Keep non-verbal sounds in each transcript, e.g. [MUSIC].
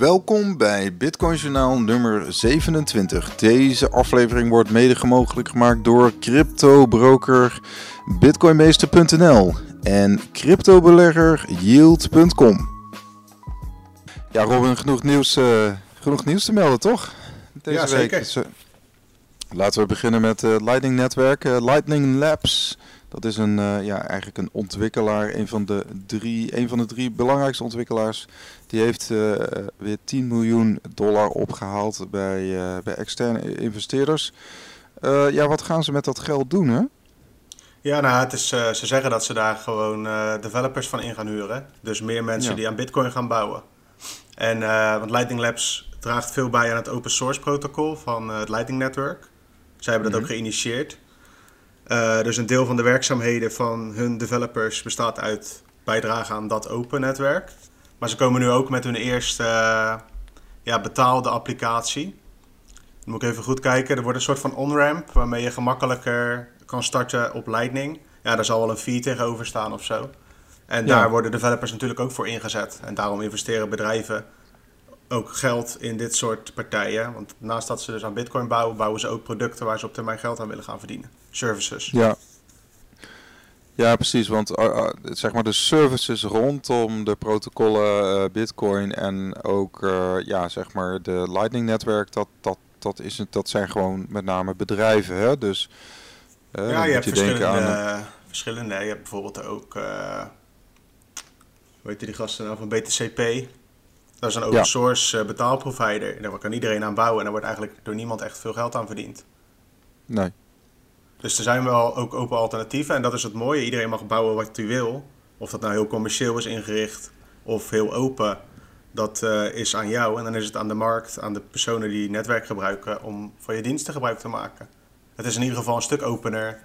Welkom bij Bitcoin Journaal nummer 27. Deze aflevering wordt mede mogelijk gemaakt door cryptobroker bitcoinmeester.nl en cryptobelegger yield.com. Ja, Robin, genoeg nieuws, uh, genoeg nieuws te melden, toch? Deze ja, zeker. Week. Dus, uh, laten we beginnen met het uh, Lightning Netwerk, Lightning Labs. Dat is een, uh, ja, eigenlijk een ontwikkelaar, een van, de drie, een van de drie belangrijkste ontwikkelaars. Die heeft uh, weer 10 miljoen dollar opgehaald bij, uh, bij externe investeerders. ja, wat gaan ze met dat geld doen, hè? Ja, nou, het is, ze zeggen dat ze daar gewoon developers van in gaan huren. Dus meer mensen die aan Bitcoin gaan bouwen. En, want Lightning Labs draagt veel bij aan het open source protocol van het Lightning Network. Zij hebben dat mm -hmm. ook geïnitieerd. Uh, dus een deel van de werkzaamheden van hun developers bestaat uit bijdragen aan dat open netwerk. Maar ze komen nu ook met hun eerste uh, ja, betaalde applicatie. Dan moet ik even goed kijken. Er wordt een soort van on-ramp waarmee je gemakkelijker kan starten op Lightning. Ja, daar zal wel een fee tegenover staan of zo. En ja. daar worden developers natuurlijk ook voor ingezet. En daarom investeren bedrijven ook geld in dit soort partijen. Want naast dat ze dus aan Bitcoin bouwen, bouwen ze ook producten waar ze op termijn geld aan willen gaan verdienen. Services. Ja. Ja, precies. Want uh, zeg maar de services rondom de protocollen uh, Bitcoin en ook uh, ja, zeg maar de Lightning netwerk, dat, dat, dat, is, dat zijn gewoon met name bedrijven. Hè? Dus, ja, je hebt je verschillende, aan, verschillende. Je hebt bijvoorbeeld ook, hoe heet die gasten nou van BTCP? Dat is een open source uh, betaalprovider. En daar kan iedereen aan bouwen. En daar wordt eigenlijk door niemand echt veel geld aan verdiend. Nee. Dus er zijn wel ook open alternatieven. En dat is het mooie. Iedereen mag bouwen wat hij wil. Of dat nou heel commercieel is ingericht of heel open. Dat uh, is aan jou. En dan is het aan de markt, aan de personen die netwerk gebruiken, om van je diensten gebruik te maken. Het is in ieder geval een stuk opener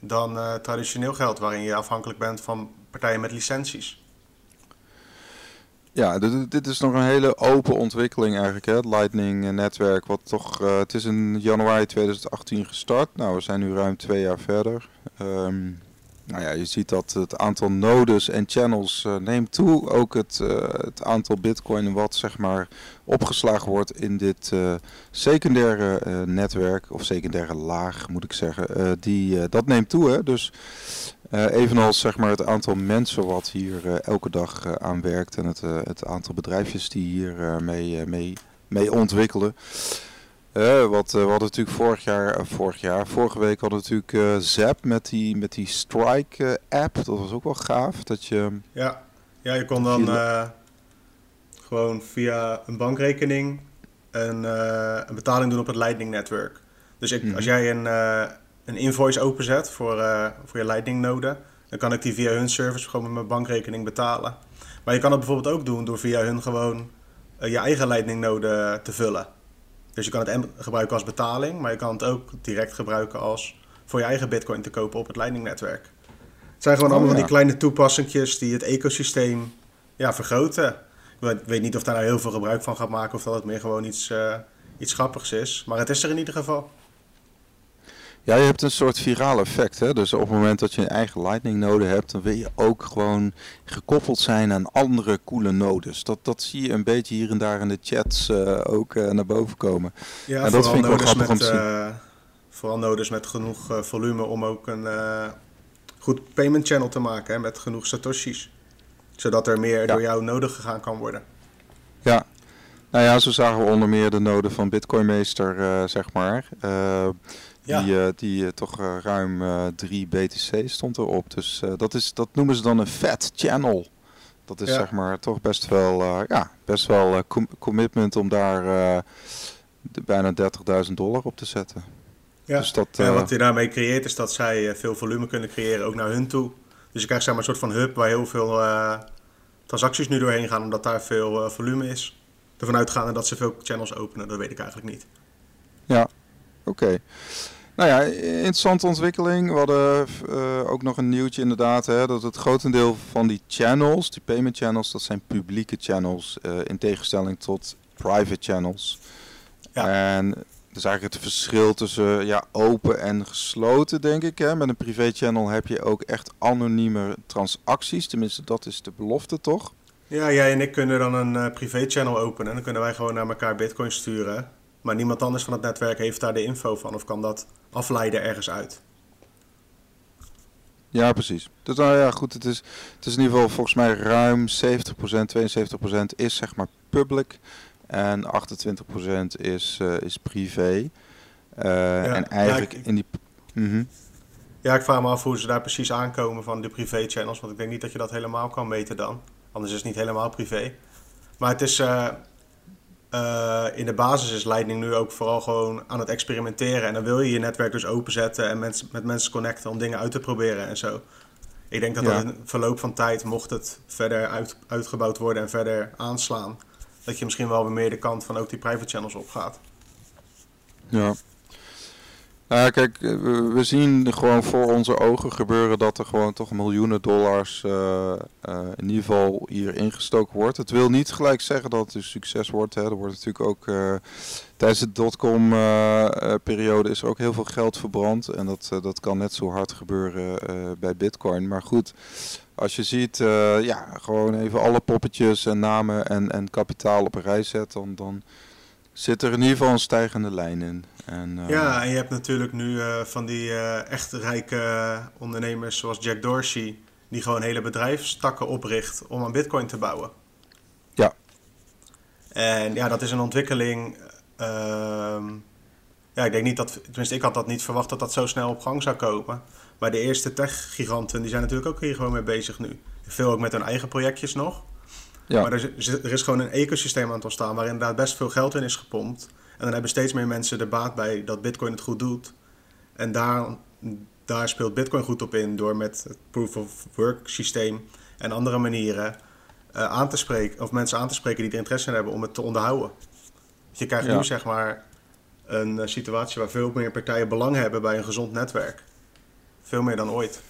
dan uh, traditioneel geld, waarin je afhankelijk bent van partijen met licenties. Ja, dit, dit, is nog een hele open ontwikkeling eigenlijk, hè? het Lightning-netwerk. Wat toch, uh, het is in januari 2018 gestart. Nou, we zijn nu ruim twee jaar verder. Um, nou ja, je ziet dat het aantal nodes en channels uh, neemt toe. Ook het, het aantal bitcoin wat zeg maar opgeslagen wordt in dit secundaire netwerk, of secundaire laag moet ik zeggen, die, dat neemt toe. Hè? Dus evenals zeg maar het aantal mensen wat hier elke dag aan werkt en het, het aantal bedrijfjes die hier mee, mee, mee ontwikkelen. Uh, wat, uh, we hadden natuurlijk vorig jaar, uh, vorig jaar, vorige week hadden we natuurlijk Zap met die, met die Strike app. Dat was ook wel gaaf. Dat je, ja. ja, je kon dan gewoon via een bankrekening een, een betaling doen op het Lightning netwerk. Dus ik, als mhm. jij een, een invoice openzet voor, voor je Lightning node, dan kan ik die via hun service gewoon met mijn bankrekening betalen. Maar je kan het bijvoorbeeld ook doen door via hun gewoon je eigen Lightning node te vullen. Dus je kan het gebruiken als betaling, maar je kan het ook direct gebruiken als voor je eigen bitcoin te kopen op het Lightning-netwerk. Het zijn gewoon oh, allemaal ja. die kleine toepassingjes die het ecosysteem ja, vergroten. Ik weet niet of daar nou heel veel gebruik van gaat maken of dat het meer gewoon iets, uh, iets grappigs is. Maar het is er in ieder geval. Ja, je hebt een soort viraal effect. Hè? Dus op het moment dat je een eigen Lightning node hebt, dan wil je ook gewoon gekoppeld zijn aan andere coole nodes. Dat, dat zie je een beetje hier en daar in de chats uh, ook uh, naar boven komen. Ja, en dat vind ik wel grappig met, om te zien. Uh, vooral nodes met genoeg volume om ook een goed payment channel te maken hè, met genoeg satoshis. Zodat er meer ja. door jou nodig gegaan kan worden. Ja, nou ja, zo zagen we onder meer de node van Bitcoinmeester, zeg maar. Ja. Die, uh, die uh, toch uh, ruim 3 BTC stond erop. Dus dat, is, dat noemen ze dan een fat channel. Dat is ja. zeg maar toch best wel, ja, best wel com commitment om daar de, bijna 30.000 dollar op te zetten. Ja. Dus dat, ja, wat je daarmee creëert is dat zij veel volume kunnen creëren, ook naar hun toe. Dus je krijgt zeg maar, een soort van hub waar heel veel transacties nu doorheen gaan, omdat daar veel volume is. Ervan uitgaande dat ze veel channels openen, dat weet ik eigenlijk niet. Ja, oké. Okay. Nou ja, interessante ontwikkeling. We hadden uh, ook nog een nieuwtje inderdaad, hè, dat het grotendeel van die channels, die payment channels, dat zijn publieke channels uh, in tegenstelling tot private channels. Ja. En is eigenlijk het verschil tussen ja, open en gesloten, denk ik. Hè. Met een privé channel heb je ook echt anonieme transacties, tenminste dat is de belofte toch? Ja, jij en ik kunnen dan een uh, privé-channel openen. En dan kunnen wij gewoon naar elkaar bitcoin sturen. Maar niemand anders van het netwerk heeft daar de info van of kan dat afleiden ergens uit. Ja, precies. Dus nou ja, goed, het is, het is in ieder geval volgens mij ruim 70%, 72% is zeg maar public. En 28% is, uh, is privé. Uh, en eigenlijk in die... Mm Ja, ik vraag me af hoe ze daar precies aankomen van de privé-channels. Want ik denk niet dat je dat helemaal kan meten dan. Anders is het niet helemaal privé. Maar het is... Uh, in de basis is Lightning nu ook vooral gewoon aan het experimenteren. En dan wil je je netwerk dus openzetten en mens, met mensen connecten om dingen uit te proberen en zo. Ik denk dat ja. dat in verloop van tijd, mocht het verder uit, uitgebouwd worden en verder aanslaan, dat je misschien wel weer meer de kant van ook die private channels opgaat. Ja. Nou kijk, eh, we zien gewoon voor onze ogen gebeuren dat er gewoon toch miljoenen dollars uh, uh, in ieder geval hier ingestoken wordt. Het wil niet gelijk zeggen dat het een succes wordt. Hè. Er wordt natuurlijk ook tijdens de dotcom periode is er ook heel veel geld verbrand. En dat, dat kan net zo hard gebeuren bij bitcoin. Maar goed, als je ziet, ja, gewoon even alle poppetjes en namen en, en kapitaal op een rij zetten, dan, dan zit er in ieder geval een stijgende lijn in. En, uh... Ja, en je hebt natuurlijk nu uh, van die uh, echt rijke ondernemers zoals Jack Dorsey, die gewoon hele bedrijfstakken opricht om aan Bitcoin te bouwen. Ja. En ja, dat is een ontwikkeling. Ehm, ja, ik denk niet dat, tenminste, ik had dat niet verwacht dat dat zo snel op gang zou komen. Maar de eerste tech-giganten, die zijn natuurlijk ook hier gewoon mee bezig nu. Veel ook met hun eigen projectjes nog. Ja. Maar er is, er is gewoon een ecosysteem aan het ontstaan waar inderdaad best veel geld in is gepompt. En dan hebben steeds meer mensen er baat bij dat Bitcoin het goed doet. En daar, daar speelt Bitcoin goed op in door met het proof of work systeem en andere manieren uh, aan te spreken, of mensen aan te spreken die er interesse in hebben om het te onderhouden. Je krijgt nu zeg maar een uh, situatie waar veel meer partijen belang hebben bij een gezond netwerk. Veel meer dan ooit.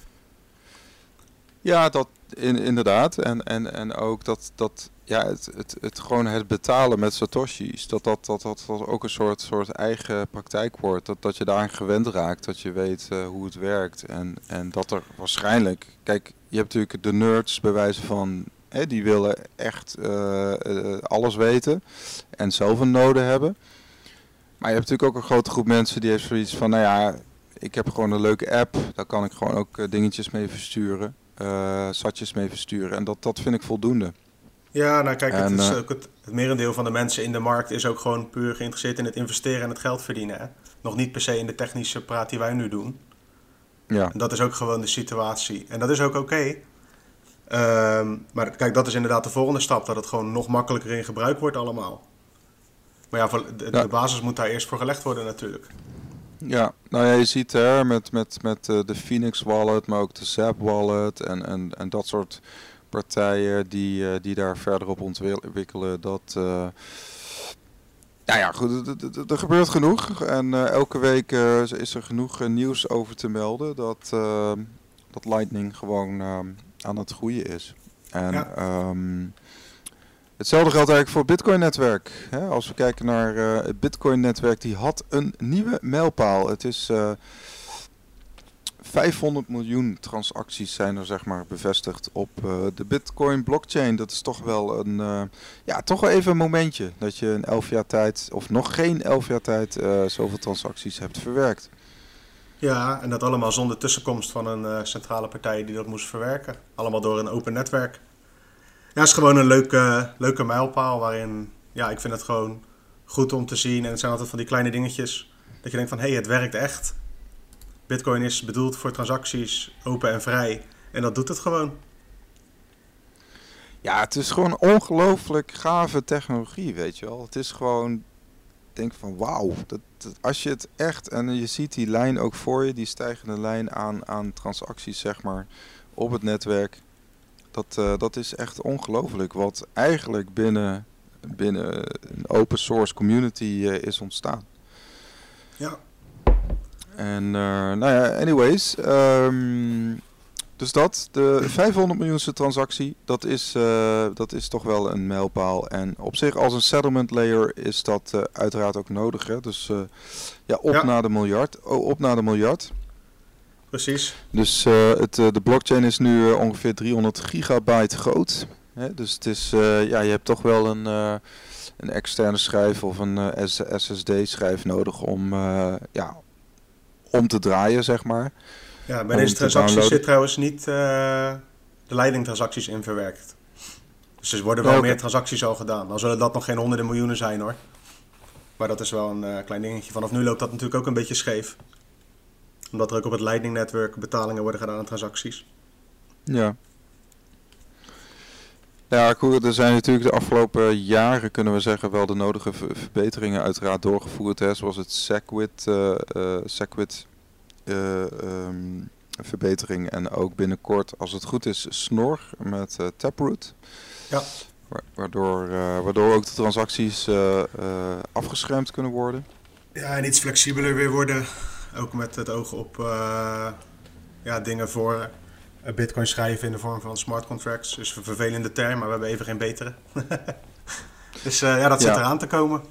Ja, dat in, inderdaad. En, en, en ook dat, dat ja, het, het, het gewoon het betalen met Satoshi's, dat dat, dat, dat, dat ook een soort, soort eigen praktijk wordt. Dat, dat je daaraan gewend raakt, dat je weet uh, hoe het werkt. En, en dat er waarschijnlijk, kijk, je hebt natuurlijk de nerds bij wijze van, hè, die willen echt uh, uh, alles weten en zelf een node hebben. Maar je hebt natuurlijk ook een grote groep mensen die heeft zoiets van, nou ja, ik heb gewoon een leuke app, daar kan ik gewoon ook dingetjes mee versturen uh, satjes mee versturen. En dat, dat vind ik voldoende. Ja, nou kijk, het, is uh, ook het, het, merendeel van de mensen in de markt is ook gewoon puur geïnteresseerd in het investeren en het geld verdienen. Hè? Nog niet per se in de technische praat die wij nu doen. Ja. En dat is ook gewoon de situatie. En dat is ook oké. Okay. Um, maar kijk, dat is inderdaad de volgende stap, dat het gewoon nog makkelijker in gebruik wordt allemaal. Maar ja, de, de basis moet daar eerst voor gelegd worden natuurlijk. Ja, nou ja, je ziet er met, met, met uh, de Phoenix Wallet, maar ook de Zap Wallet en, en, en dat soort partijen die, uh, die daar verder op ontwikkelen. Dat, uh, nou ja, goed, er gebeurt genoeg. En elke week is er genoeg nieuws over te melden dat, dat Lightning gewoon aan het groeien is. En ja. um, Hetzelfde geldt eigenlijk voor het Bitcoin-netwerk. Als we kijken naar uh, het Bitcoin-netwerk, die had een nieuwe mijlpaal. Het is uh, eh, 500 miljoen transacties zijn er zeg maar bevestigd op uh, de Bitcoin-blockchain. Dat is toch wel een, ja, toch wel even een momentje dat je in 11 jaar tijd, of nog geen 11 jaar tijd, zoveel transacties hebt verwerkt. Ja, en dat allemaal zonder tussenkomst van een centrale partij die dat moest verwerken. Allemaal door een open netwerk. Ja, is gewoon een leuke, leuke mijlpaal waarin, ja, ik vind het gewoon goed om te zien. En het zijn altijd van die kleine dingetjes dat je denkt van, hé, hey, het werkt echt. Bitcoin is bedoeld voor transacties, open en vrij. En dat doet het gewoon. Ja, het is gewoon ongelooflijk gave technologie, weet je wel. Het is gewoon, denk van wauw, dat, als je het echt, en je ziet die lijn ook voor je, die stijgende lijn aan, aan transacties, zeg maar, op het netwerk. Dat, uh, dat is echt ongelooflijk wat eigenlijk binnen, binnen een open source community uh, is ontstaan. Ja. En uh, nou ja, anyways. Um, dus dat, de 500 miljoenste transactie, dat is, dat is toch wel een mijlpaal. En op zich als een settlement layer is dat uiteraard ook nodig. Hè? Dus ja, op ja. naar de miljard. Oh, op naar de miljard. Precies. Dus uh, het, uh, de blockchain is nu uh, ongeveer 300 gigabyte groot. Hè? Dus het is, ja, je hebt toch wel een, een externe schijf of een SSD-schijf nodig om, ja, om te draaien, zeg maar. Ja, bij deze transacties zit trouwens niet de leidingtransacties in verwerkt. Dus er worden wel meer transacties al gedaan. Dan zullen dat nog geen honderden miljoenen zijn hoor. Maar dat is wel een uh, klein dingetje. Vanaf nu loopt dat natuurlijk ook een beetje scheef. Omdat er ook op het Lightning-netwerk betalingen worden gedaan aan transacties. Ja. Ja, goed, er zijn natuurlijk de afgelopen jaren, kunnen we zeggen, wel de nodige verbeteringen uiteraard doorgevoerd. Hè, zoals het Segwit, uh, uh, Segwit um, verbetering en ook binnenkort, als het goed is, Snor met Taproot. Ja. Waardoor, uh, waardoor ook de transacties uh, uh, afgeschermd kunnen worden. Ja, en iets flexibeler weer worden. Ook met het oog op ja, dingen voor Bitcoin schrijven in de vorm van smart contracts. Dus een vervelende term, maar we hebben even geen betere. [LAUGHS] dus ja, dat zit ja. eraan te komen.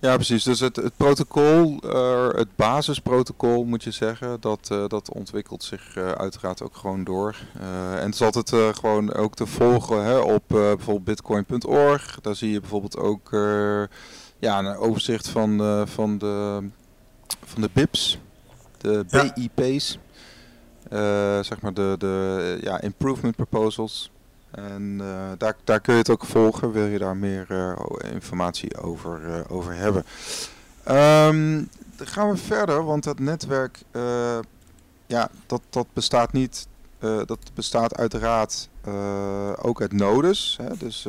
Ja, precies. Dus het, het protocol, uh, het basisprotocol moet je zeggen, dat, uh, dat ontwikkelt zich uh, uiteraard ook gewoon door. en het is altijd gewoon ook te volgen hè, op bijvoorbeeld bitcoin.org. Daar zie je bijvoorbeeld ook ja, een overzicht van, van, de, van de BIPs, de BIP's. zeg maar de, de ja, improvement proposals. En uh, daar, daar kun je het ook volgen, wil je daar meer uh, informatie over, over hebben. Um, dan gaan we verder, want het netwerk, ja, dat, dat bestaat niet, dat bestaat uiteraard ook uit nodes. Hè? Dus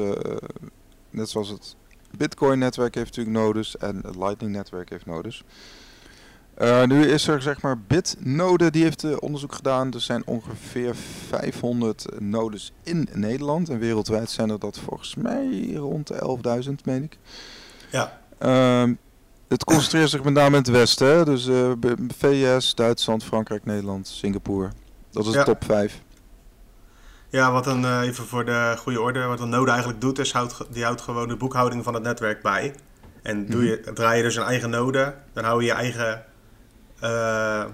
net zoals het Bitcoin-netwerk heeft natuurlijk nodes en het Lightning-netwerk heeft nodes. Uh, nu is er zeg maar Bitnode, die heeft uh, onderzoek gedaan. Er zijn ongeveer 500 nodes in Nederland. En wereldwijd zijn er dat volgens mij rond de 11.000, meen ik. Ja. Uh, het concentreert zich met name in het westen. Hè? Dus uh, VS, Duitsland, Frankrijk, Nederland, Singapore. Dat is de top 5. Ja, wat een, even voor de goede orde. Wat een node eigenlijk doet, is houdt, die houdt gewoon de boekhouding van het netwerk bij. En doe je, draai je dus een eigen node, dan hou je je eigen uh,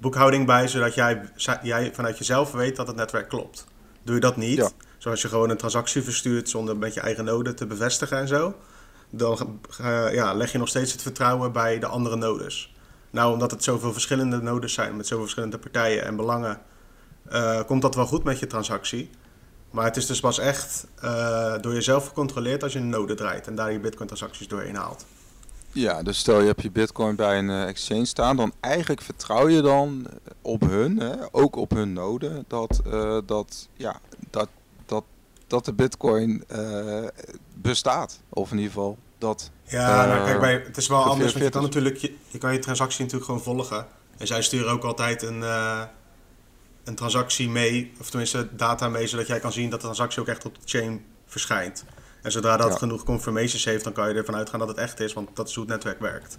boekhouding bij, zodat jij, jij vanuit jezelf weet dat het netwerk klopt. Doe je dat niet, zoals je gewoon een transactie verstuurt zonder met je eigen node te bevestigen en zo, dan uh, ja, leg je nog steeds het vertrouwen bij de andere nodes. Nou, omdat het zoveel verschillende nodes zijn met zoveel verschillende partijen en belangen, uh, komt dat wel goed met je transactie. Maar het is dus pas echt door jezelf gecontroleerd als je een node draait en daar je Bitcoin-transacties doorheen haalt. Ja, dus stel je hebt je bitcoin bij een uh, exchange staan, dan eigenlijk vertrouw je dan op hun, hè, ook op hun node, dat, uh, dat, ja, dat, dat, dat de bitcoin uh, bestaat. Of in ieder geval dat... Ja, nou, kijk, bij, het is wel anders, want je kan natuurlijk, je, je, kan je transactie natuurlijk gewoon volgen. En zij sturen ook altijd een, een transactie mee, of tenminste data mee, zodat jij kan zien dat de transactie ook echt op de chain verschijnt. En zodra dat genoeg confirmations heeft, dan kan je ervan uitgaan dat het echt is, want dat is hoe het netwerk werkt.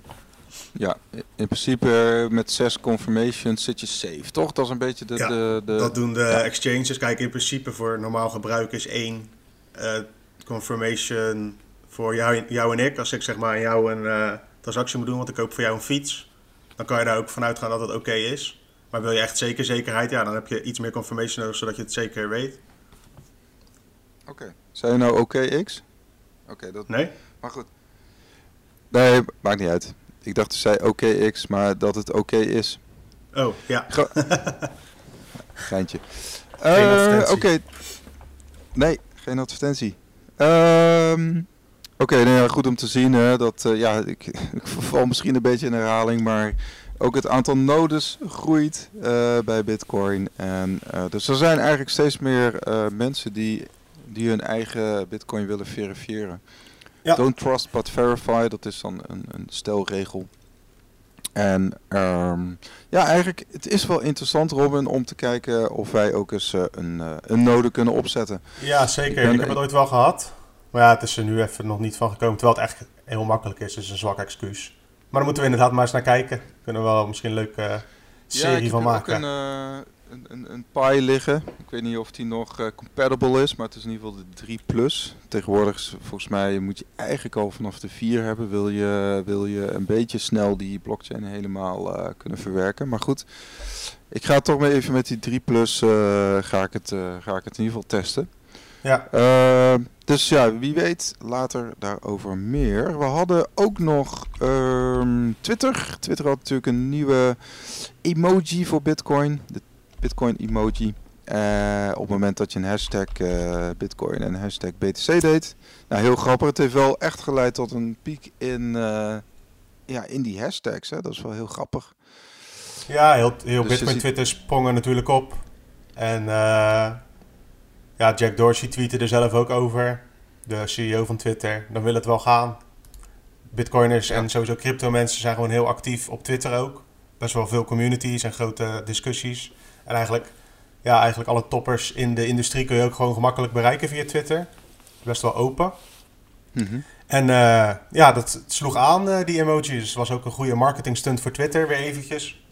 Ja, in principe met zes confirmations zit je safe, toch? Dat is een beetje de... Ja, de, de... dat doen de exchanges. Kijk, in principe voor normaal gebruik is één uh, confirmation voor jou, jou en ik. Als ik zeg maar aan jou een uh, transactie moet doen, want ik koop voor jou een fiets, dan kan je daar ook vanuit gaan dat het oké is. Maar wil je echt zeker zekerheid, ja, dan heb je iets meer confirmation nodig, zodat je het zeker weet. Oké. Zei je nou OKX? Oké, dat... Nee? Maar goed. Nee, maakt niet uit. Ik dacht, zei OKX, maar dat het oké is. Oh, ja. [LAUGHS] Geintje. Uh, Oké. Nee, geen advertentie. Um, Oké, nou ja, goed om te zien hè, dat, uh, ja, ik, [LAUGHS] ik val misschien een beetje in herhaling, maar ook het aantal nodes groeit uh, bij Bitcoin. En, dus er zijn eigenlijk steeds meer mensen die die hun eigen bitcoin willen verifiëren. Ja. Don't trust but verify, dat is dan een, een stelregel. En um, ja, eigenlijk, het is wel interessant, Robin, om te kijken of wij ook eens uh, een, uh, een node kunnen opzetten. Ja, zeker. Ik, ik heb het ooit wel gehad. Maar ja, het is er nu even nog niet van gekomen. Terwijl het echt heel makkelijk is, is een zwak excuus. Maar dan moeten we inderdaad maar eens naar kijken. Kunnen we wel misschien een leuke serie ja, van maken. Ook een, uh, een, een, een Pi liggen. Ik weet niet of die nog uh, compatible is, maar het is in ieder geval de 3 Plus. Tegenwoordig is, volgens mij moet je eigenlijk al vanaf de 4 hebben. Wil je, wil je een beetje snel die blockchain helemaal uh, kunnen verwerken. Maar goed, ik ga toch maar even met die 3 Plus uh, ga, ik het, ga ik het in ieder geval testen. Ja. Uh, dus ja, wie weet later daarover meer. We hadden ook nog uh, Twitter. Twitter had natuurlijk een nieuwe emoji voor Bitcoin. De Bitcoin emoji. Uh, op het moment dat je een hashtag uh, Bitcoin en een hashtag BTC deed. Nou, heel grappig. Het heeft wel echt geleid tot een piek in, uh, ja, in die hashtags. Hè. Dat is wel heel grappig. Ja, heel, heel dus Bitcoin Twitter sprong er natuurlijk op. En ja, Jack Dorsey tweette er zelf ook over. De CEO van Twitter. Dan wil het wel gaan. Bitcoiners en sowieso crypto mensen zijn gewoon heel actief op Twitter ook. Best wel veel communities en grote discussies. En eigenlijk, ja, eigenlijk alle toppers in de industrie kun je ook gewoon gemakkelijk bereiken via Twitter. Best wel open. Mhm. En uh, ja, dat sloeg aan, uh, die emojis. Dus het was ook een goede marketing stunt voor Twitter, weer eventjes.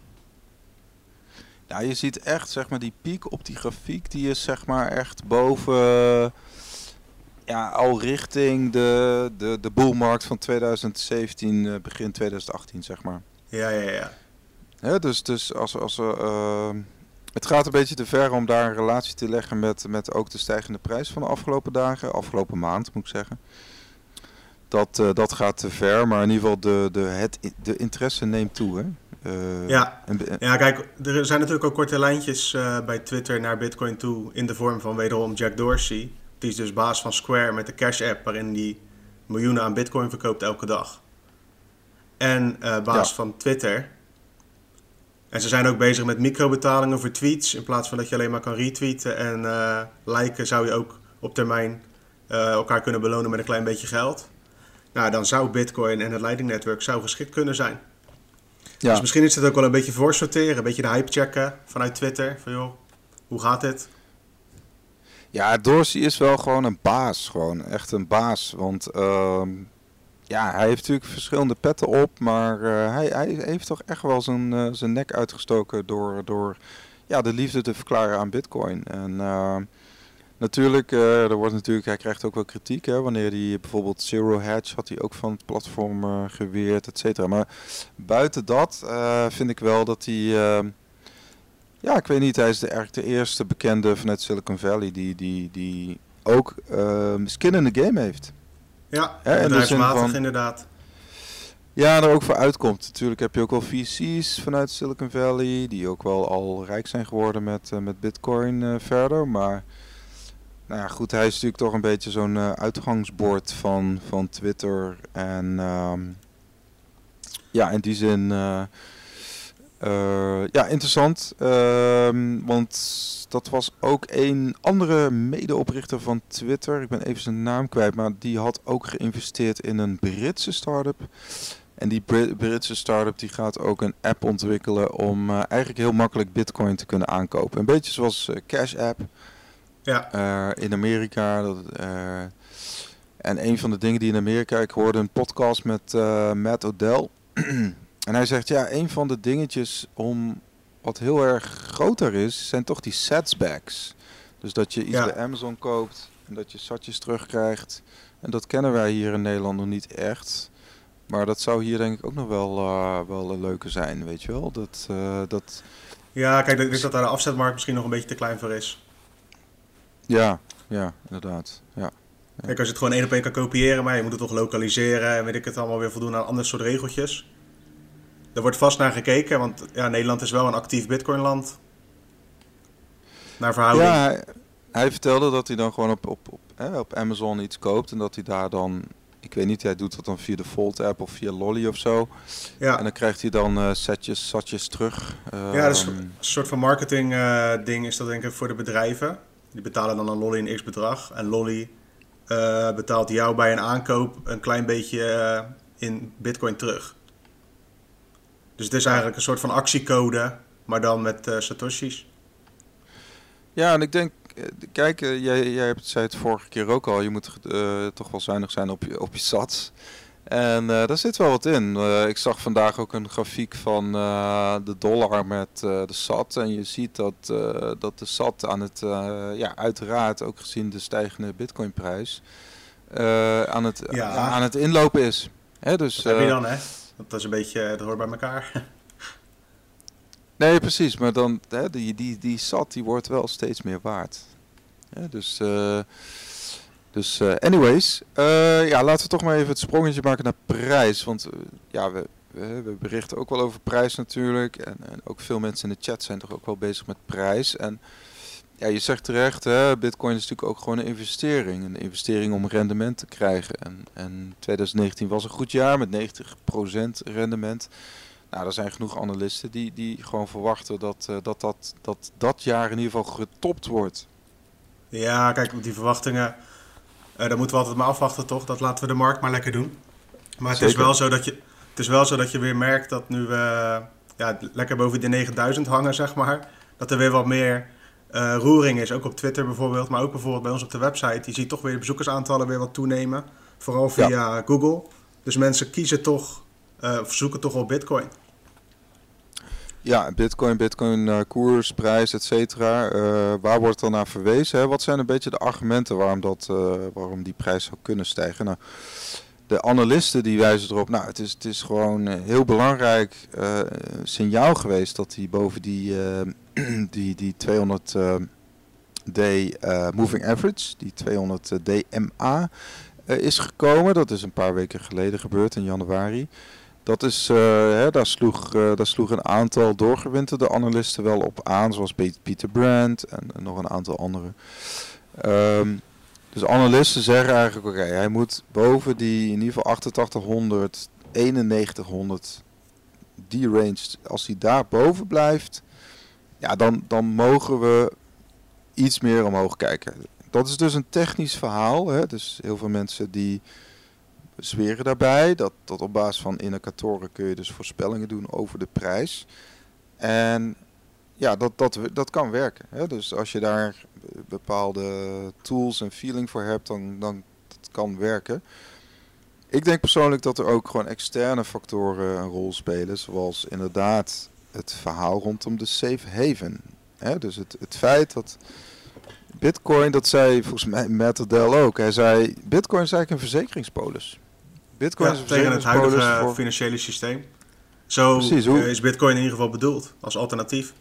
Ja, je ziet echt, zeg maar, die piek op die grafiek, die is zeg maar echt boven, ja, al richting de, de, de boelmarkt van 2017, uh, begin 2018, zeg maar. Ja, ja, ja. ja dus, dus als, als uh, het gaat een beetje te ver om daar een relatie te leggen met, met ook de stijgende prijs van de afgelopen dagen, afgelopen maand moet ik zeggen. Dat, uh, dat gaat te ver, maar in ieder geval de, de, het, de interesse neemt toe. Hè? Uh, ja. ja, kijk, er zijn natuurlijk ook korte lijntjes uh, bij Twitter naar Bitcoin toe in de vorm van wederom Jack Dorsey. Die is dus baas van Square met de Cash App, waarin die miljoenen aan Bitcoin verkoopt elke dag. En baas ja. van Twitter. En ze zijn ook bezig met microbetalingen voor tweets. In plaats van dat je alleen maar kan retweeten en liken, zou je ook op termijn elkaar kunnen belonen met een klein beetje geld. Nou, dan zou Bitcoin en het Lightning Network zou geschikt kunnen zijn. Ja. Dus misschien is het ook wel een beetje voorsorteren, een beetje de hype checken vanuit Twitter. Van joh, hoe gaat dit? Ja, Dorsey is wel gewoon een baas, gewoon echt een baas. Want uh, ja, hij heeft natuurlijk verschillende petten op, maar uh, hij, hij, heeft toch echt wel zijn, uh, zijn nek uitgestoken door, door ja, de liefde te verklaren aan Bitcoin. En ehm, Natuurlijk, er wordt natuurlijk, hij krijgt ook wel kritiek. Hè, wanneer hij bijvoorbeeld Zero Hedge had hij ook van het platform geweerd, et cetera. Maar buiten dat vind ik wel dat hij... ja, ik weet niet, hij is de, eigenlijk de eerste bekende vanuit Silicon Valley die, die, die ook skin in the game heeft. Ja, ja bedrijfsmatig inderdaad. Ja, er ook voor uitkomt. Natuurlijk heb je ook wel VC's vanuit Silicon Valley, die ook wel al rijk zijn geworden met, met bitcoin verder, maar... Nou ja, goed, hij is natuurlijk toch een beetje zo'n uh, uitgangsbord van, van Twitter. En um, ja, in die zin, uh, uh, ja, interessant. Um, want dat was ook een andere medeoprichter van Twitter. Ik ben even zijn naam kwijt, maar die had ook geïnvesteerd in een Britse start-up. En die Brit Britse start-up die gaat ook een app ontwikkelen om eigenlijk heel makkelijk bitcoin te kunnen aankopen. Een beetje zoals Cash App. Ja. In Amerika. Dat, en een van de dingen die in Amerika, ik hoorde een podcast met Matt Odell. [CLEARS THROAT] en hij zegt, ja, een van de dingetjes om wat heel erg groter is, zijn toch die setsbacks. Dus dat je iets ja. bij Amazon koopt en dat je satjes terugkrijgt. En dat kennen wij hier in Nederland nog niet echt. Maar dat zou hier denk ik ook nog wel, uh, wel een leuke zijn, weet je wel. Dat, uh, dat... Ja, kijk, ik denk dat daar de afzetmarkt misschien nog een beetje te klein voor is. Ja, ja, inderdaad. Ja. ja. Kijk, als je het gewoon één op één kan kopiëren, maar je moet het toch lokaliseren en weet ik het allemaal weer voldoen aan ander soort regeltjes. Er wordt vast naar gekeken, want ja, Nederland is wel een actief bitcoinland. Naar verhouding. Ja, hij, hij, vertelde dat hij dan gewoon op, op, op, hè, op Amazon iets koopt en dat hij daar dan ik weet niet, hij doet dat dan via de Volt app of via Lolly of zo. Ja. En dan krijgt hij dan uh, setjes, satjes terug. ja, dus een soort van marketing uh, ding is dat denk ik voor de bedrijven. Die betalen dan aan Lolly een x bedrag. En Lolly uh, betaalt jou bij een aankoop een klein beetje in bitcoin terug. Dus het is eigenlijk een soort van actiecode, maar dan met uh, satoshis. Ja, en ik denk, kijk, jij, jij hebt, zei het vorige keer ook al, je moet toch wel zuinig zijn op je, op je sats. En uh, daar zit wel wat in. Uh, ik zag vandaag ook een grafiek van uh, de dollar met de SAT. En je ziet dat, dat de SAT aan het, ja, uiteraard ook gezien de stijgende bitcoinprijs, aan, het, ja. aan het inlopen is. Hè, dus, dat heb je dan, hè? Dat is een beetje, dat hoort bij elkaar. nee, precies. Maar dan, hè, die, die, die SAT die wordt wel steeds meer waard. Dus, uh, dus uh, anyways, uh, ja, laten we toch maar even het sprongetje maken naar prijs. Want ja, we, we, we, berichten ook wel over prijs natuurlijk. En, en, ook veel mensen in de chat zijn toch ook wel bezig met prijs. En ja, je zegt terecht, hè, Bitcoin is natuurlijk ook gewoon een investering. Een investering om rendement te krijgen. En, en 2019 was een goed jaar met 90% rendement. Nou, er zijn genoeg analisten die, die gewoon verwachten dat, uh, dat, dat, dat dat jaar in ieder geval getopt wordt. Ja, kijk, die verwachtingen, uh, daar moeten we altijd maar afwachten, toch? Dat laten we de markt maar lekker doen. Maar het is, wel zo dat je, het is wel zo dat je weer merkt dat nu we ja, lekker boven de 9000 hangen, zeg maar. Dat er weer wat meer uh, roering is, ook op Twitter bijvoorbeeld, maar ook bijvoorbeeld bij ons op de website. Je ziet toch weer de bezoekersaantallen weer wat toenemen, vooral via ja. Google. Dus mensen kiezen toch, uh, of zoeken toch op Bitcoin. Ja, Bitcoin, Bitcoin uh, koers, prijs, et cetera. waar wordt dan naar verwezen? Hè? Wat zijn een beetje de argumenten waarom, dat, waarom die prijs zou kunnen stijgen? Nou, de analisten die wijzen erop, nou, het is, het is gewoon heel belangrijk signaal geweest dat hij boven die [CLEARS THROAT] die, die 200 uh, D uh, moving average, die 200 DMA, uh, is gekomen. Dat is een paar weken geleden gebeurd in januari. Dat is, hè, daar, sloeg, daar sloeg een aantal doorgewinterde analisten wel op aan, zoals Peter Brandt en, nog een aantal anderen. Um, dus analisten zeggen eigenlijk, oké, hij moet boven die in ieder geval 8800, 9100, die range, als hij daar boven blijft, ja, dan, dan mogen we iets meer omhoog kijken. Dat is dus een technisch verhaal. Hè? Dus heel veel mensen die zweren daarbij. Dat, dat op basis van indicatoren kun je dus voorspellingen doen over de prijs. En ja, dat, dat, dat kan werken. Hè? Dus als je daar bepaalde tools en feeling voor hebt, dan, dan dat kan werken. Ik denk persoonlijk dat er ook gewoon externe factoren een rol spelen. Zoals inderdaad het verhaal rondom de safe haven. Hè? Dus het, het feit dat Bitcoin, dat zei volgens mij Matt ook. Hij zei: Bitcoin is eigenlijk een verzekeringspolis. Bitcoin ja, is een tegen het huidige voor... financiële systeem. Zo Precies, hoe... is Bitcoin in ieder geval bedoeld als alternatief.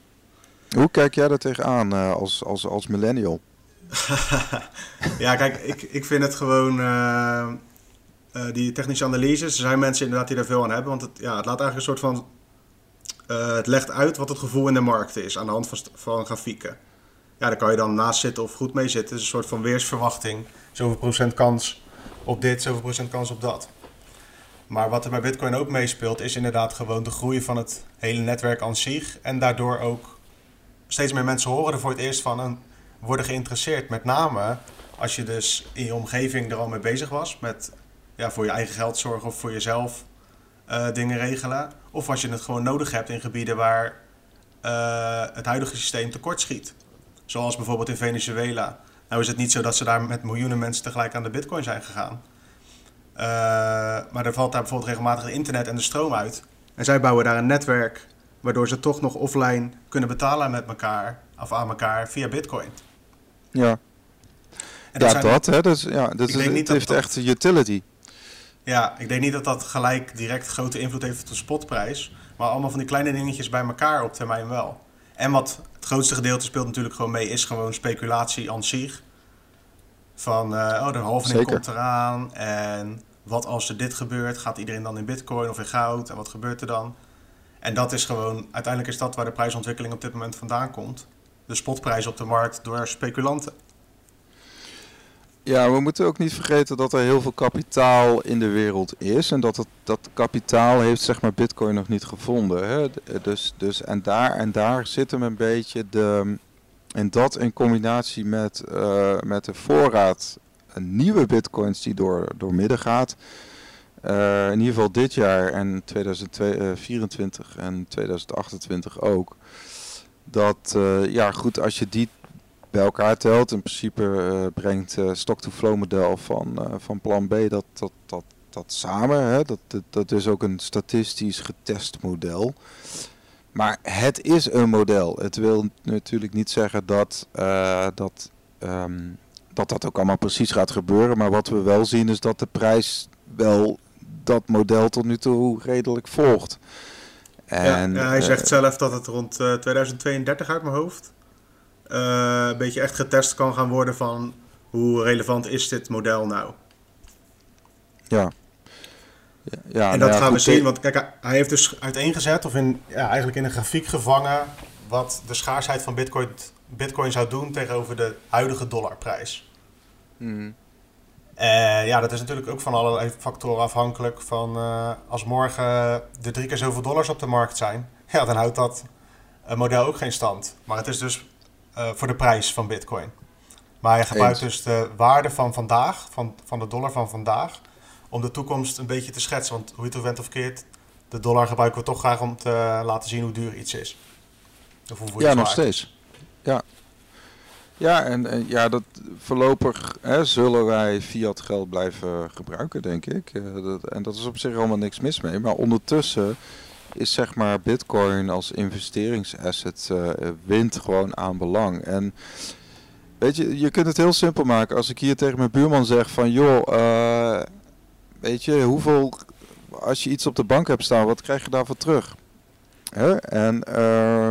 Hoe kijk jij daar tegenaan uh, als, als, als millennial? [LAUGHS] ja, kijk, ik, ik vind het gewoon. Uh, uh, die technische analyses, er zijn mensen inderdaad die daar veel aan hebben. Want het, ja, het laat eigenlijk een soort van uh, het legt uit wat het gevoel in de markt is aan de hand van, van grafieken. Ja, daar kan je dan naast zitten of goed mee zitten. Het is een soort van weersverwachting. Zoveel procent kans op dit, zoveel procent kans op dat. Maar wat er bij Bitcoin ook meespeelt, is inderdaad gewoon de groei van het hele netwerk aan zich. En daardoor ook steeds meer mensen horen er voor het eerst van en worden geïnteresseerd. Met name als je dus in je omgeving er al mee bezig was. Met ja, voor je eigen geld zorgen of voor jezelf uh, dingen regelen. Of als je het gewoon nodig hebt in gebieden waar uh, het huidige systeem tekort schiet. Zoals bijvoorbeeld in Venezuela. Nou is het niet zo dat ze daar met miljoenen mensen tegelijk aan de bitcoin zijn gegaan. Uh, maar er valt daar bijvoorbeeld regelmatig het internet en de stroom uit. En zij bouwen daar een netwerk waardoor ze toch nog offline kunnen betalen met elkaar, of aan elkaar via bitcoin. Ja. En dat ja, dat, hè. Dus, ja, dat is, het heeft dat... echt utility. Ja, ik denk niet dat dat gelijk direct grote invloed heeft op de spotprijs. Maar allemaal van die kleine dingetjes bij elkaar op termijn wel. En wat het grootste gedeelte speelt natuurlijk gewoon mee, is gewoon speculatie aan zich. Van, uh, oh, de halvening komt eraan. En wat als er dit gebeurt? Gaat iedereen dan in bitcoin of in goud? En wat gebeurt er dan? En dat is gewoon, uiteindelijk is dat waar de prijsontwikkeling op dit moment vandaan komt. De spotprijs op de markt door speculanten. Ja, we moeten ook niet vergeten dat er heel veel kapitaal in de wereld is. En dat het, dat kapitaal heeft zeg maar bitcoin nog niet gevonden. Hè? Dus, dus, en, daar, en daar zit hem een beetje de... En dat in combinatie met, uh, met de voorraad nieuwe bitcoins die door, door midden gaat. In ieder geval dit jaar en 2024 en 2028 ook. Dat, ja goed, als je die bij elkaar telt. In principe uh, brengt uh, stock-to-flow model van, uh, van plan B dat, dat, dat, dat samen. Hè? Dat, dat, dat is ook een statistisch getest model. Maar het is een model. Het wil natuurlijk niet zeggen dat, dat, um, dat dat ook allemaal precies gaat gebeuren. Maar wat we wel zien is dat de prijs wel dat model tot nu toe redelijk volgt. En, ja, ja, hij zegt zelf dat het rond 2032 uit mijn hoofd uh, een beetje echt getest kan gaan worden van hoe relevant is dit model nou. Ja. ja, en dat nou gaan we zien, want kijk, hij heeft dus uiteengezet of in, ja, eigenlijk in een grafiek gevangen wat de schaarsheid van Bitcoin, Bitcoin zou doen tegenover de huidige dollarprijs. Mm. Uh, ja, dat is natuurlijk ook van allerlei factoren afhankelijk. Van uh, als morgen er drie keer zoveel dollars op de markt zijn, [LAUGHS] ja, dan houdt dat model ook geen stand. Maar het is dus uh, voor de prijs van Bitcoin. Maar je gebruikt dus de waarde van vandaag, van, van de dollar van vandaag, om de toekomst een beetje te schetsen. Want hoe je het went of keert, de dollar gebruiken we toch graag om te laten zien hoe duur iets is. Of hoe ja, nog steeds. Ja. Ja, en, ja, dat voorlopig hè, zullen wij fiat geld blijven gebruiken, denk ik. Uh, dat, en dat is op zich allemaal niks mis mee. Maar ondertussen is zeg maar Bitcoin als investeringsasset uh, wint gewoon aan belang. En weet je, je kunt het heel simpel maken. Als ik hier tegen mijn buurman zeg van joh, uh, weet je, hoeveel, als je iets op de bank hebt staan, wat krijg je daarvoor terug? Hè? En uh,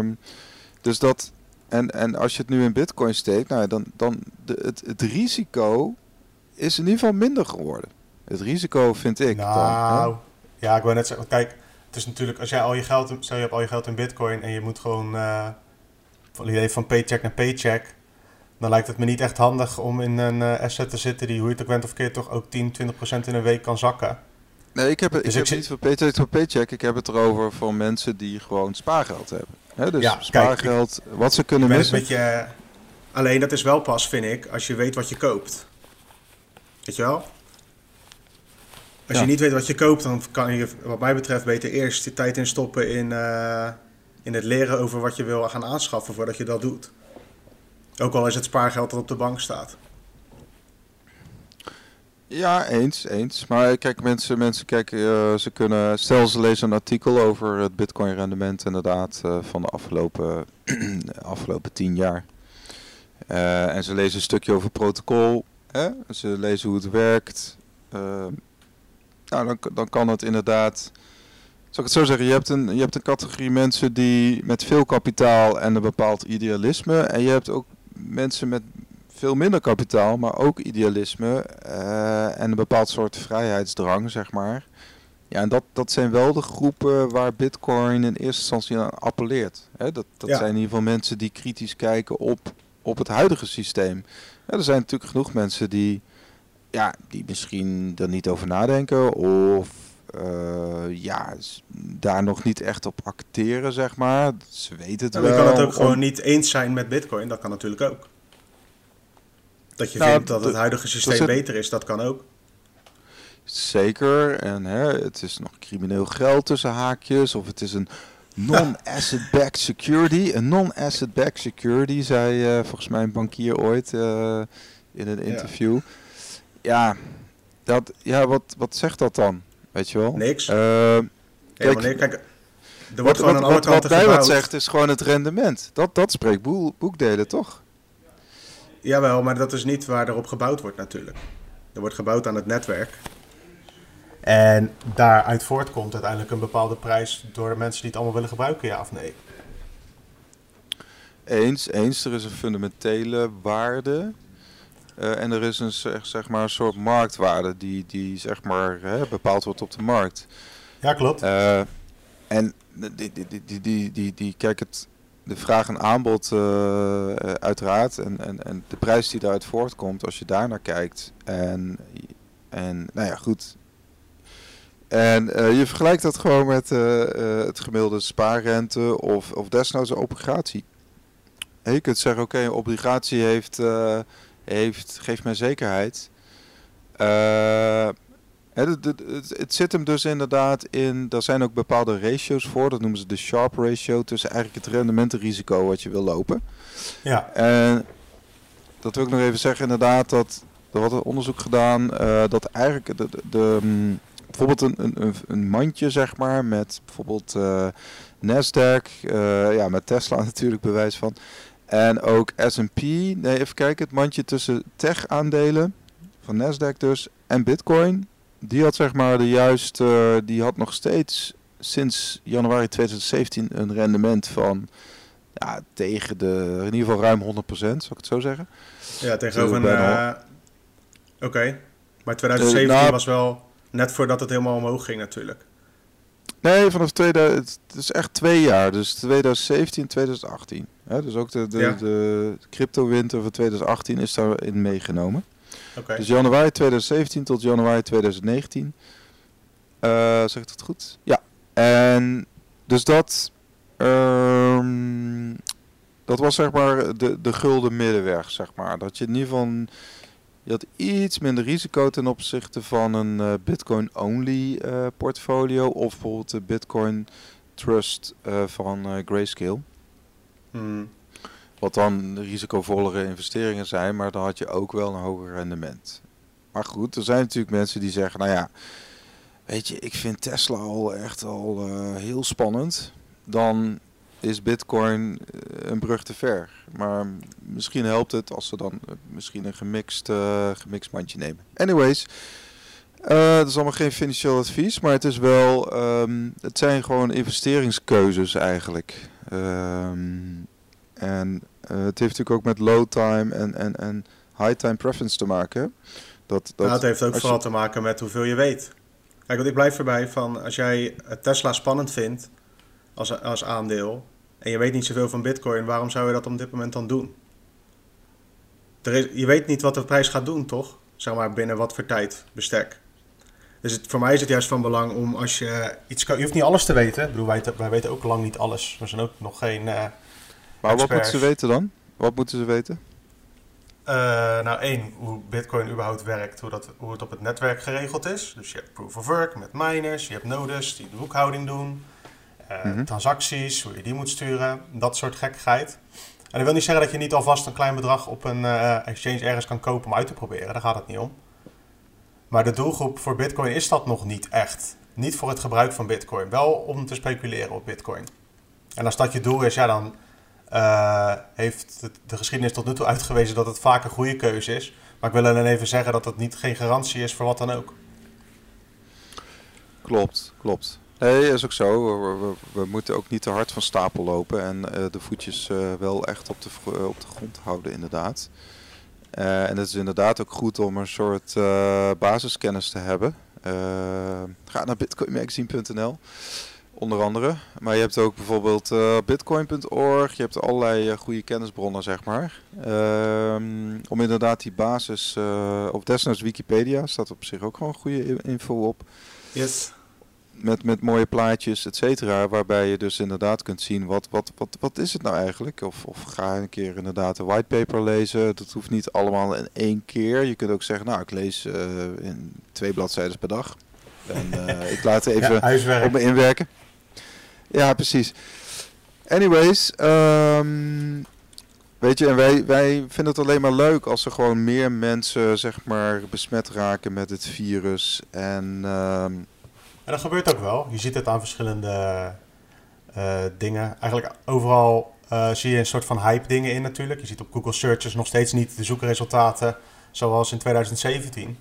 dus dat, en, en als je het nu in Bitcoin steekt, nou, dan, dan het, het risico is in ieder geval minder geworden. Het risico vind ik. Nou, ja, ik wil net zeggen, kijk, het is natuurlijk, als jij al je geld, stel je hebt al je geld in bitcoin en je moet gewoon uh, van idee van paycheck naar paycheck, dan lijkt het me niet echt handig om in een uh, asset te zitten die, hoe je het ook bent of keer, toch ook 10, 20 procent in een week kan zakken. Nee, ik heb het, dus ik heb niet voor paycheck voor paycheck. Ik heb het erover voor mensen die gewoon spaargeld hebben. He, dus ja, spaargeld, wat ze kunnen missen. Beetje, alleen dat is wel pas, vind ik, als je weet wat je koopt. Weet je wel? Als je niet weet wat je koopt, dan kan je, wat mij betreft, beter eerst je tijd instoppen in, uh, in het leren over wat je wil gaan aanschaffen voordat je dat doet. Ook al is het spaargeld dat op de bank staat. Ja, eens, eens. Maar kijk, mensen, mensen kijken, uh, ze kunnen, stel ze lezen een artikel over het bitcoin rendement inderdaad uh, van de afgelopen, [CLEARS THROAT] afgelopen tien jaar. Uh, en ze lezen een stukje over protocol, hè? ze lezen hoe het werkt. Nou, dan, dan kan het inderdaad. Zal ik het zo zeggen? Je hebt, een, je hebt een categorie mensen die met veel kapitaal en een bepaald idealisme. En je hebt ook mensen met veel minder kapitaal, maar ook idealisme uh, en een bepaald soort vrijheidsdrang, zeg maar. Ja, en dat, dat zijn wel de groepen waar Bitcoin in eerste instantie aan appelleert. Dat dat zijn in ieder geval mensen die kritisch kijken op, op het huidige systeem. Ja, er zijn natuurlijk genoeg mensen die ja, die misschien er niet over nadenken of uh, ja, daar nog niet echt op acteren, zeg maar. Ze weten het ja, wel. Je kan het ook gewoon niet eens zijn met Bitcoin, dat kan natuurlijk ook. Dat je nou, vindt dat het huidige systeem beter is, dat kan ook. Zeker, en hè, het is nog crimineel geld tussen haakjes, of het is een non-asset-backed security. Een non-asset-backed security, zei uh, volgens mij een bankier ooit uh, in een interview. Ja ja, dat, ja wat, wat zegt dat dan? Weet je wel? Niks. Uh, kijk, kijk, er wordt wat, wat, kanten wat wat zegt is gewoon het rendement. Dat, dat spreekt boekdelen, toch? Jawel, maar dat is niet waar erop gebouwd wordt natuurlijk. Er wordt gebouwd aan het netwerk. En daaruit voortkomt uiteindelijk een bepaalde prijs door de mensen die het allemaal willen gebruiken, ja of nee? Eens, eens. Er is een fundamentele waarde uh, en er is een zeg, zeg, maar een soort marktwaarde die, die zeg maar, hè, bepaald wordt op de markt. Ja, klopt. Uh, en die, die, die, die, die, die, kijk, het, de vraag en aanbod uh, uiteraard. En, en, en de prijs die daaruit voortkomt, als je daar naar kijkt. En, en nou ja, goed. En je vergelijkt dat gewoon met het gemiddelde spaarrente of, of desnoods een obligatie. En je kunt zeggen, oké, een obligatie heeft heeft, geeft mij zekerheid. Uh, het, het, het, zit hem dus inderdaad in, daar zijn ook bepaalde ratio's voor, dat noemen ze de Sharp ratio, tussen eigenlijk het rendementenrisico wat je wil lopen. Ja. En dat wil ik nog even zeggen inderdaad, dat er wordt een onderzoek gedaan, uh, dat eigenlijk de, de, de um, bijvoorbeeld een, een, een, mandje zeg maar, met bijvoorbeeld uh, Nasdaq, ja met Tesla [LAUGHS] natuurlijk bewijs van, en ook S&P, nee even kijken, het mandje tussen tech aandelen van Nasdaq dus en Bitcoin. Die had zeg maar de juiste, die had nog steeds sinds januari 2017 een rendement van ja, tegen de, in ieder geval ruim 100%, zal ik het zo zeggen. Ja, tegenover een... Uh, Oké, maar 2017 nou, was wel net voordat het helemaal omhoog ging natuurlijk. Nee, vanaf 2000, het is echt twee jaar, dus 2017 2018. Ja, dus ook de, de, de crypto-winter van 2018 is daarin meegenomen. Okay. Dus januari 2017 tot januari 2019. Uh, zeg ik het goed? Ja. En dus dat, um, dat was zeg maar de, de gulden middenweg, zeg maar. Dat je in ieder geval je had iets minder risico ten opzichte van een uh, Bitcoin-only uh, portfolio of bijvoorbeeld de Bitcoin Trust uh, van Grayscale. Hmm. Wat dan risicovollere investeringen zijn, maar dan had je ook wel een hoger rendement. Maar goed, er zijn natuurlijk mensen die zeggen, nou ja, weet je, ik vind Tesla al echt al heel spannend. Dan is Bitcoin eh, een brug te ver. Maar misschien helpt het als ze dan eh, misschien een gemixt, uh, gemixt mandje nemen. Anyways, uh, dat is allemaal geen financieel advies, maar het is wel, um, het zijn gewoon investeringskeuzes eigenlijk. Um, en uh, het heeft natuurlijk ook met low time en, en, en high time preference te maken. Dat, dat nou, het heeft ook vooral te maken met hoeveel je weet. Kijk, want ik blijf erbij van als jij Tesla spannend vindt, als, als aandeel. En je weet niet zoveel van Bitcoin, waarom zou je dat op dit moment dan doen? Er is, je weet niet wat de prijs gaat doen, toch? Zeg maar binnen wat voor tijd bestek. Dus het, voor mij is het juist van belang om als je iets kan. Je hoeft niet alles te weten. Ik bedoel, wij, wij weten ook lang niet alles. We zijn ook nog geen. Uh, maar wat moeten ze weten dan? Wat moeten ze weten? Uh, nou, één, hoe Bitcoin überhaupt werkt, hoe, dat, hoe het op het netwerk geregeld is. Dus je hebt proof of work met miners, je hebt nodes die de boekhouding doen. Eh, mhm. transacties, hoe je die moet sturen, dat soort gekkigheid. En dat wil niet zeggen dat je niet alvast een klein bedrag op een uh, exchange ergens kan kopen om uit te proberen. Daar gaat het niet om. Maar de doelgroep voor Bitcoin is dat nog niet echt. Niet voor het gebruik van Bitcoin. Wel om te speculeren op Bitcoin. En als dat je doel is, ja, dan uh, heeft de geschiedenis tot nu toe uitgewezen dat het vaak een goede keuze is. Maar ik wil alleen even zeggen dat het niet geen garantie is voor wat dan ook. Klopt, klopt. Nee, is ook zo. We, moeten ook niet te hard van stapel lopen en uh, de voetjes uh, wel echt op de, uh, op de grond houden, inderdaad. en het is inderdaad ook goed om een soort basiskennis te hebben. ga naar bitcoinmagazine.nl, onder andere. Maar je hebt ook bijvoorbeeld bitcoin.org. Je hebt allerlei goede kennisbronnen, zeg maar. Ehm, om inderdaad die basis, op desnoods Wikipedia staat op zich ook gewoon goede info op. Yes met, met mooie plaatjes, et cetera. Waarbij je dus inderdaad kunt zien wat, wat, wat, wat is het nou eigenlijk. Of, of ga een keer inderdaad een whitepaper lezen. Dat hoeft niet allemaal in één keer. Je kunt ook zeggen, nou ik lees uh, in twee bladzijden per dag. En uh, ik laat [LAUGHS] even ja, op me inwerken. Ja, precies. Anyways, um, weet je, en wij, wij vinden het alleen maar leuk als er gewoon meer mensen, zeg maar, besmet raken met het virus. En... Um, en dat gebeurt ook wel. Je ziet het aan verschillende uh, dingen. Eigenlijk overal uh, zie je een soort van hype dingen in natuurlijk. Je ziet op Google Searches nog steeds niet de zoekresultaten zoals in 2017.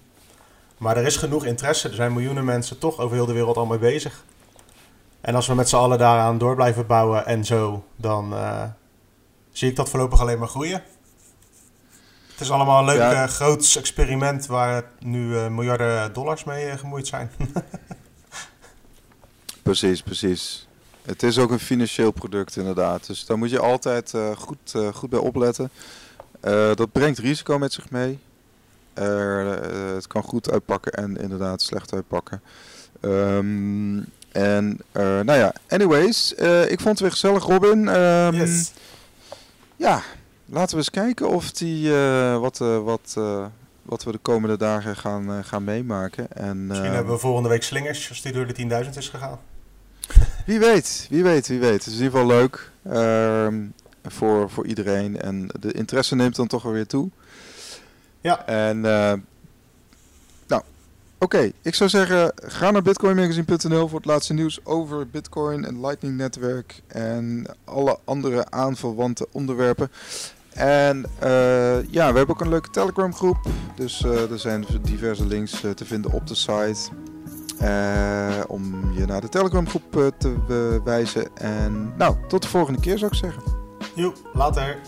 Maar er is genoeg interesse. Er zijn miljoenen mensen toch over heel de wereld al mee bezig. En als we met z'n allen daaraan door blijven bouwen en zo, dan uh, zie ik dat voorlopig alleen maar groeien. Het is allemaal een leuk ja. groots experiment waar nu miljarden dollars mee gemoeid zijn. [LAUGHS] Precies, precies. Het is ook een financieel product inderdaad. Dus daar moet je altijd uh, goed, uh, goed bij opletten. Uh, dat brengt risico met zich mee. het kan goed uitpakken en inderdaad slecht uitpakken. Um, en nou ja, anyways. ik vond het weer gezellig Robin. Um, yes. Ja, laten we eens kijken of die wat, wat, wat we de komende dagen gaan, gaan meemaken. En, Misschien hebben we volgende week slingers als die door de 10.000 is gegaan. Wie weet, wie weet, wie weet. Het is in ieder geval leuk uh, voor, voor iedereen. En de interesse neemt dan toch weer toe. Ja. En uh, nou, oké. Ik zou zeggen, ga naar bitcoinmagazine.nl voor het laatste nieuws over Bitcoin en Lightning netwerk en alle andere aanverwante onderwerpen. En uh, ja, we hebben ook een leuke Telegram groep. Dus uh, er zijn diverse links te vinden op de site. Uh, om je naar de Telegram groep uh, te wijzen. En nou, tot de volgende keer zou ik zeggen. Joep, later.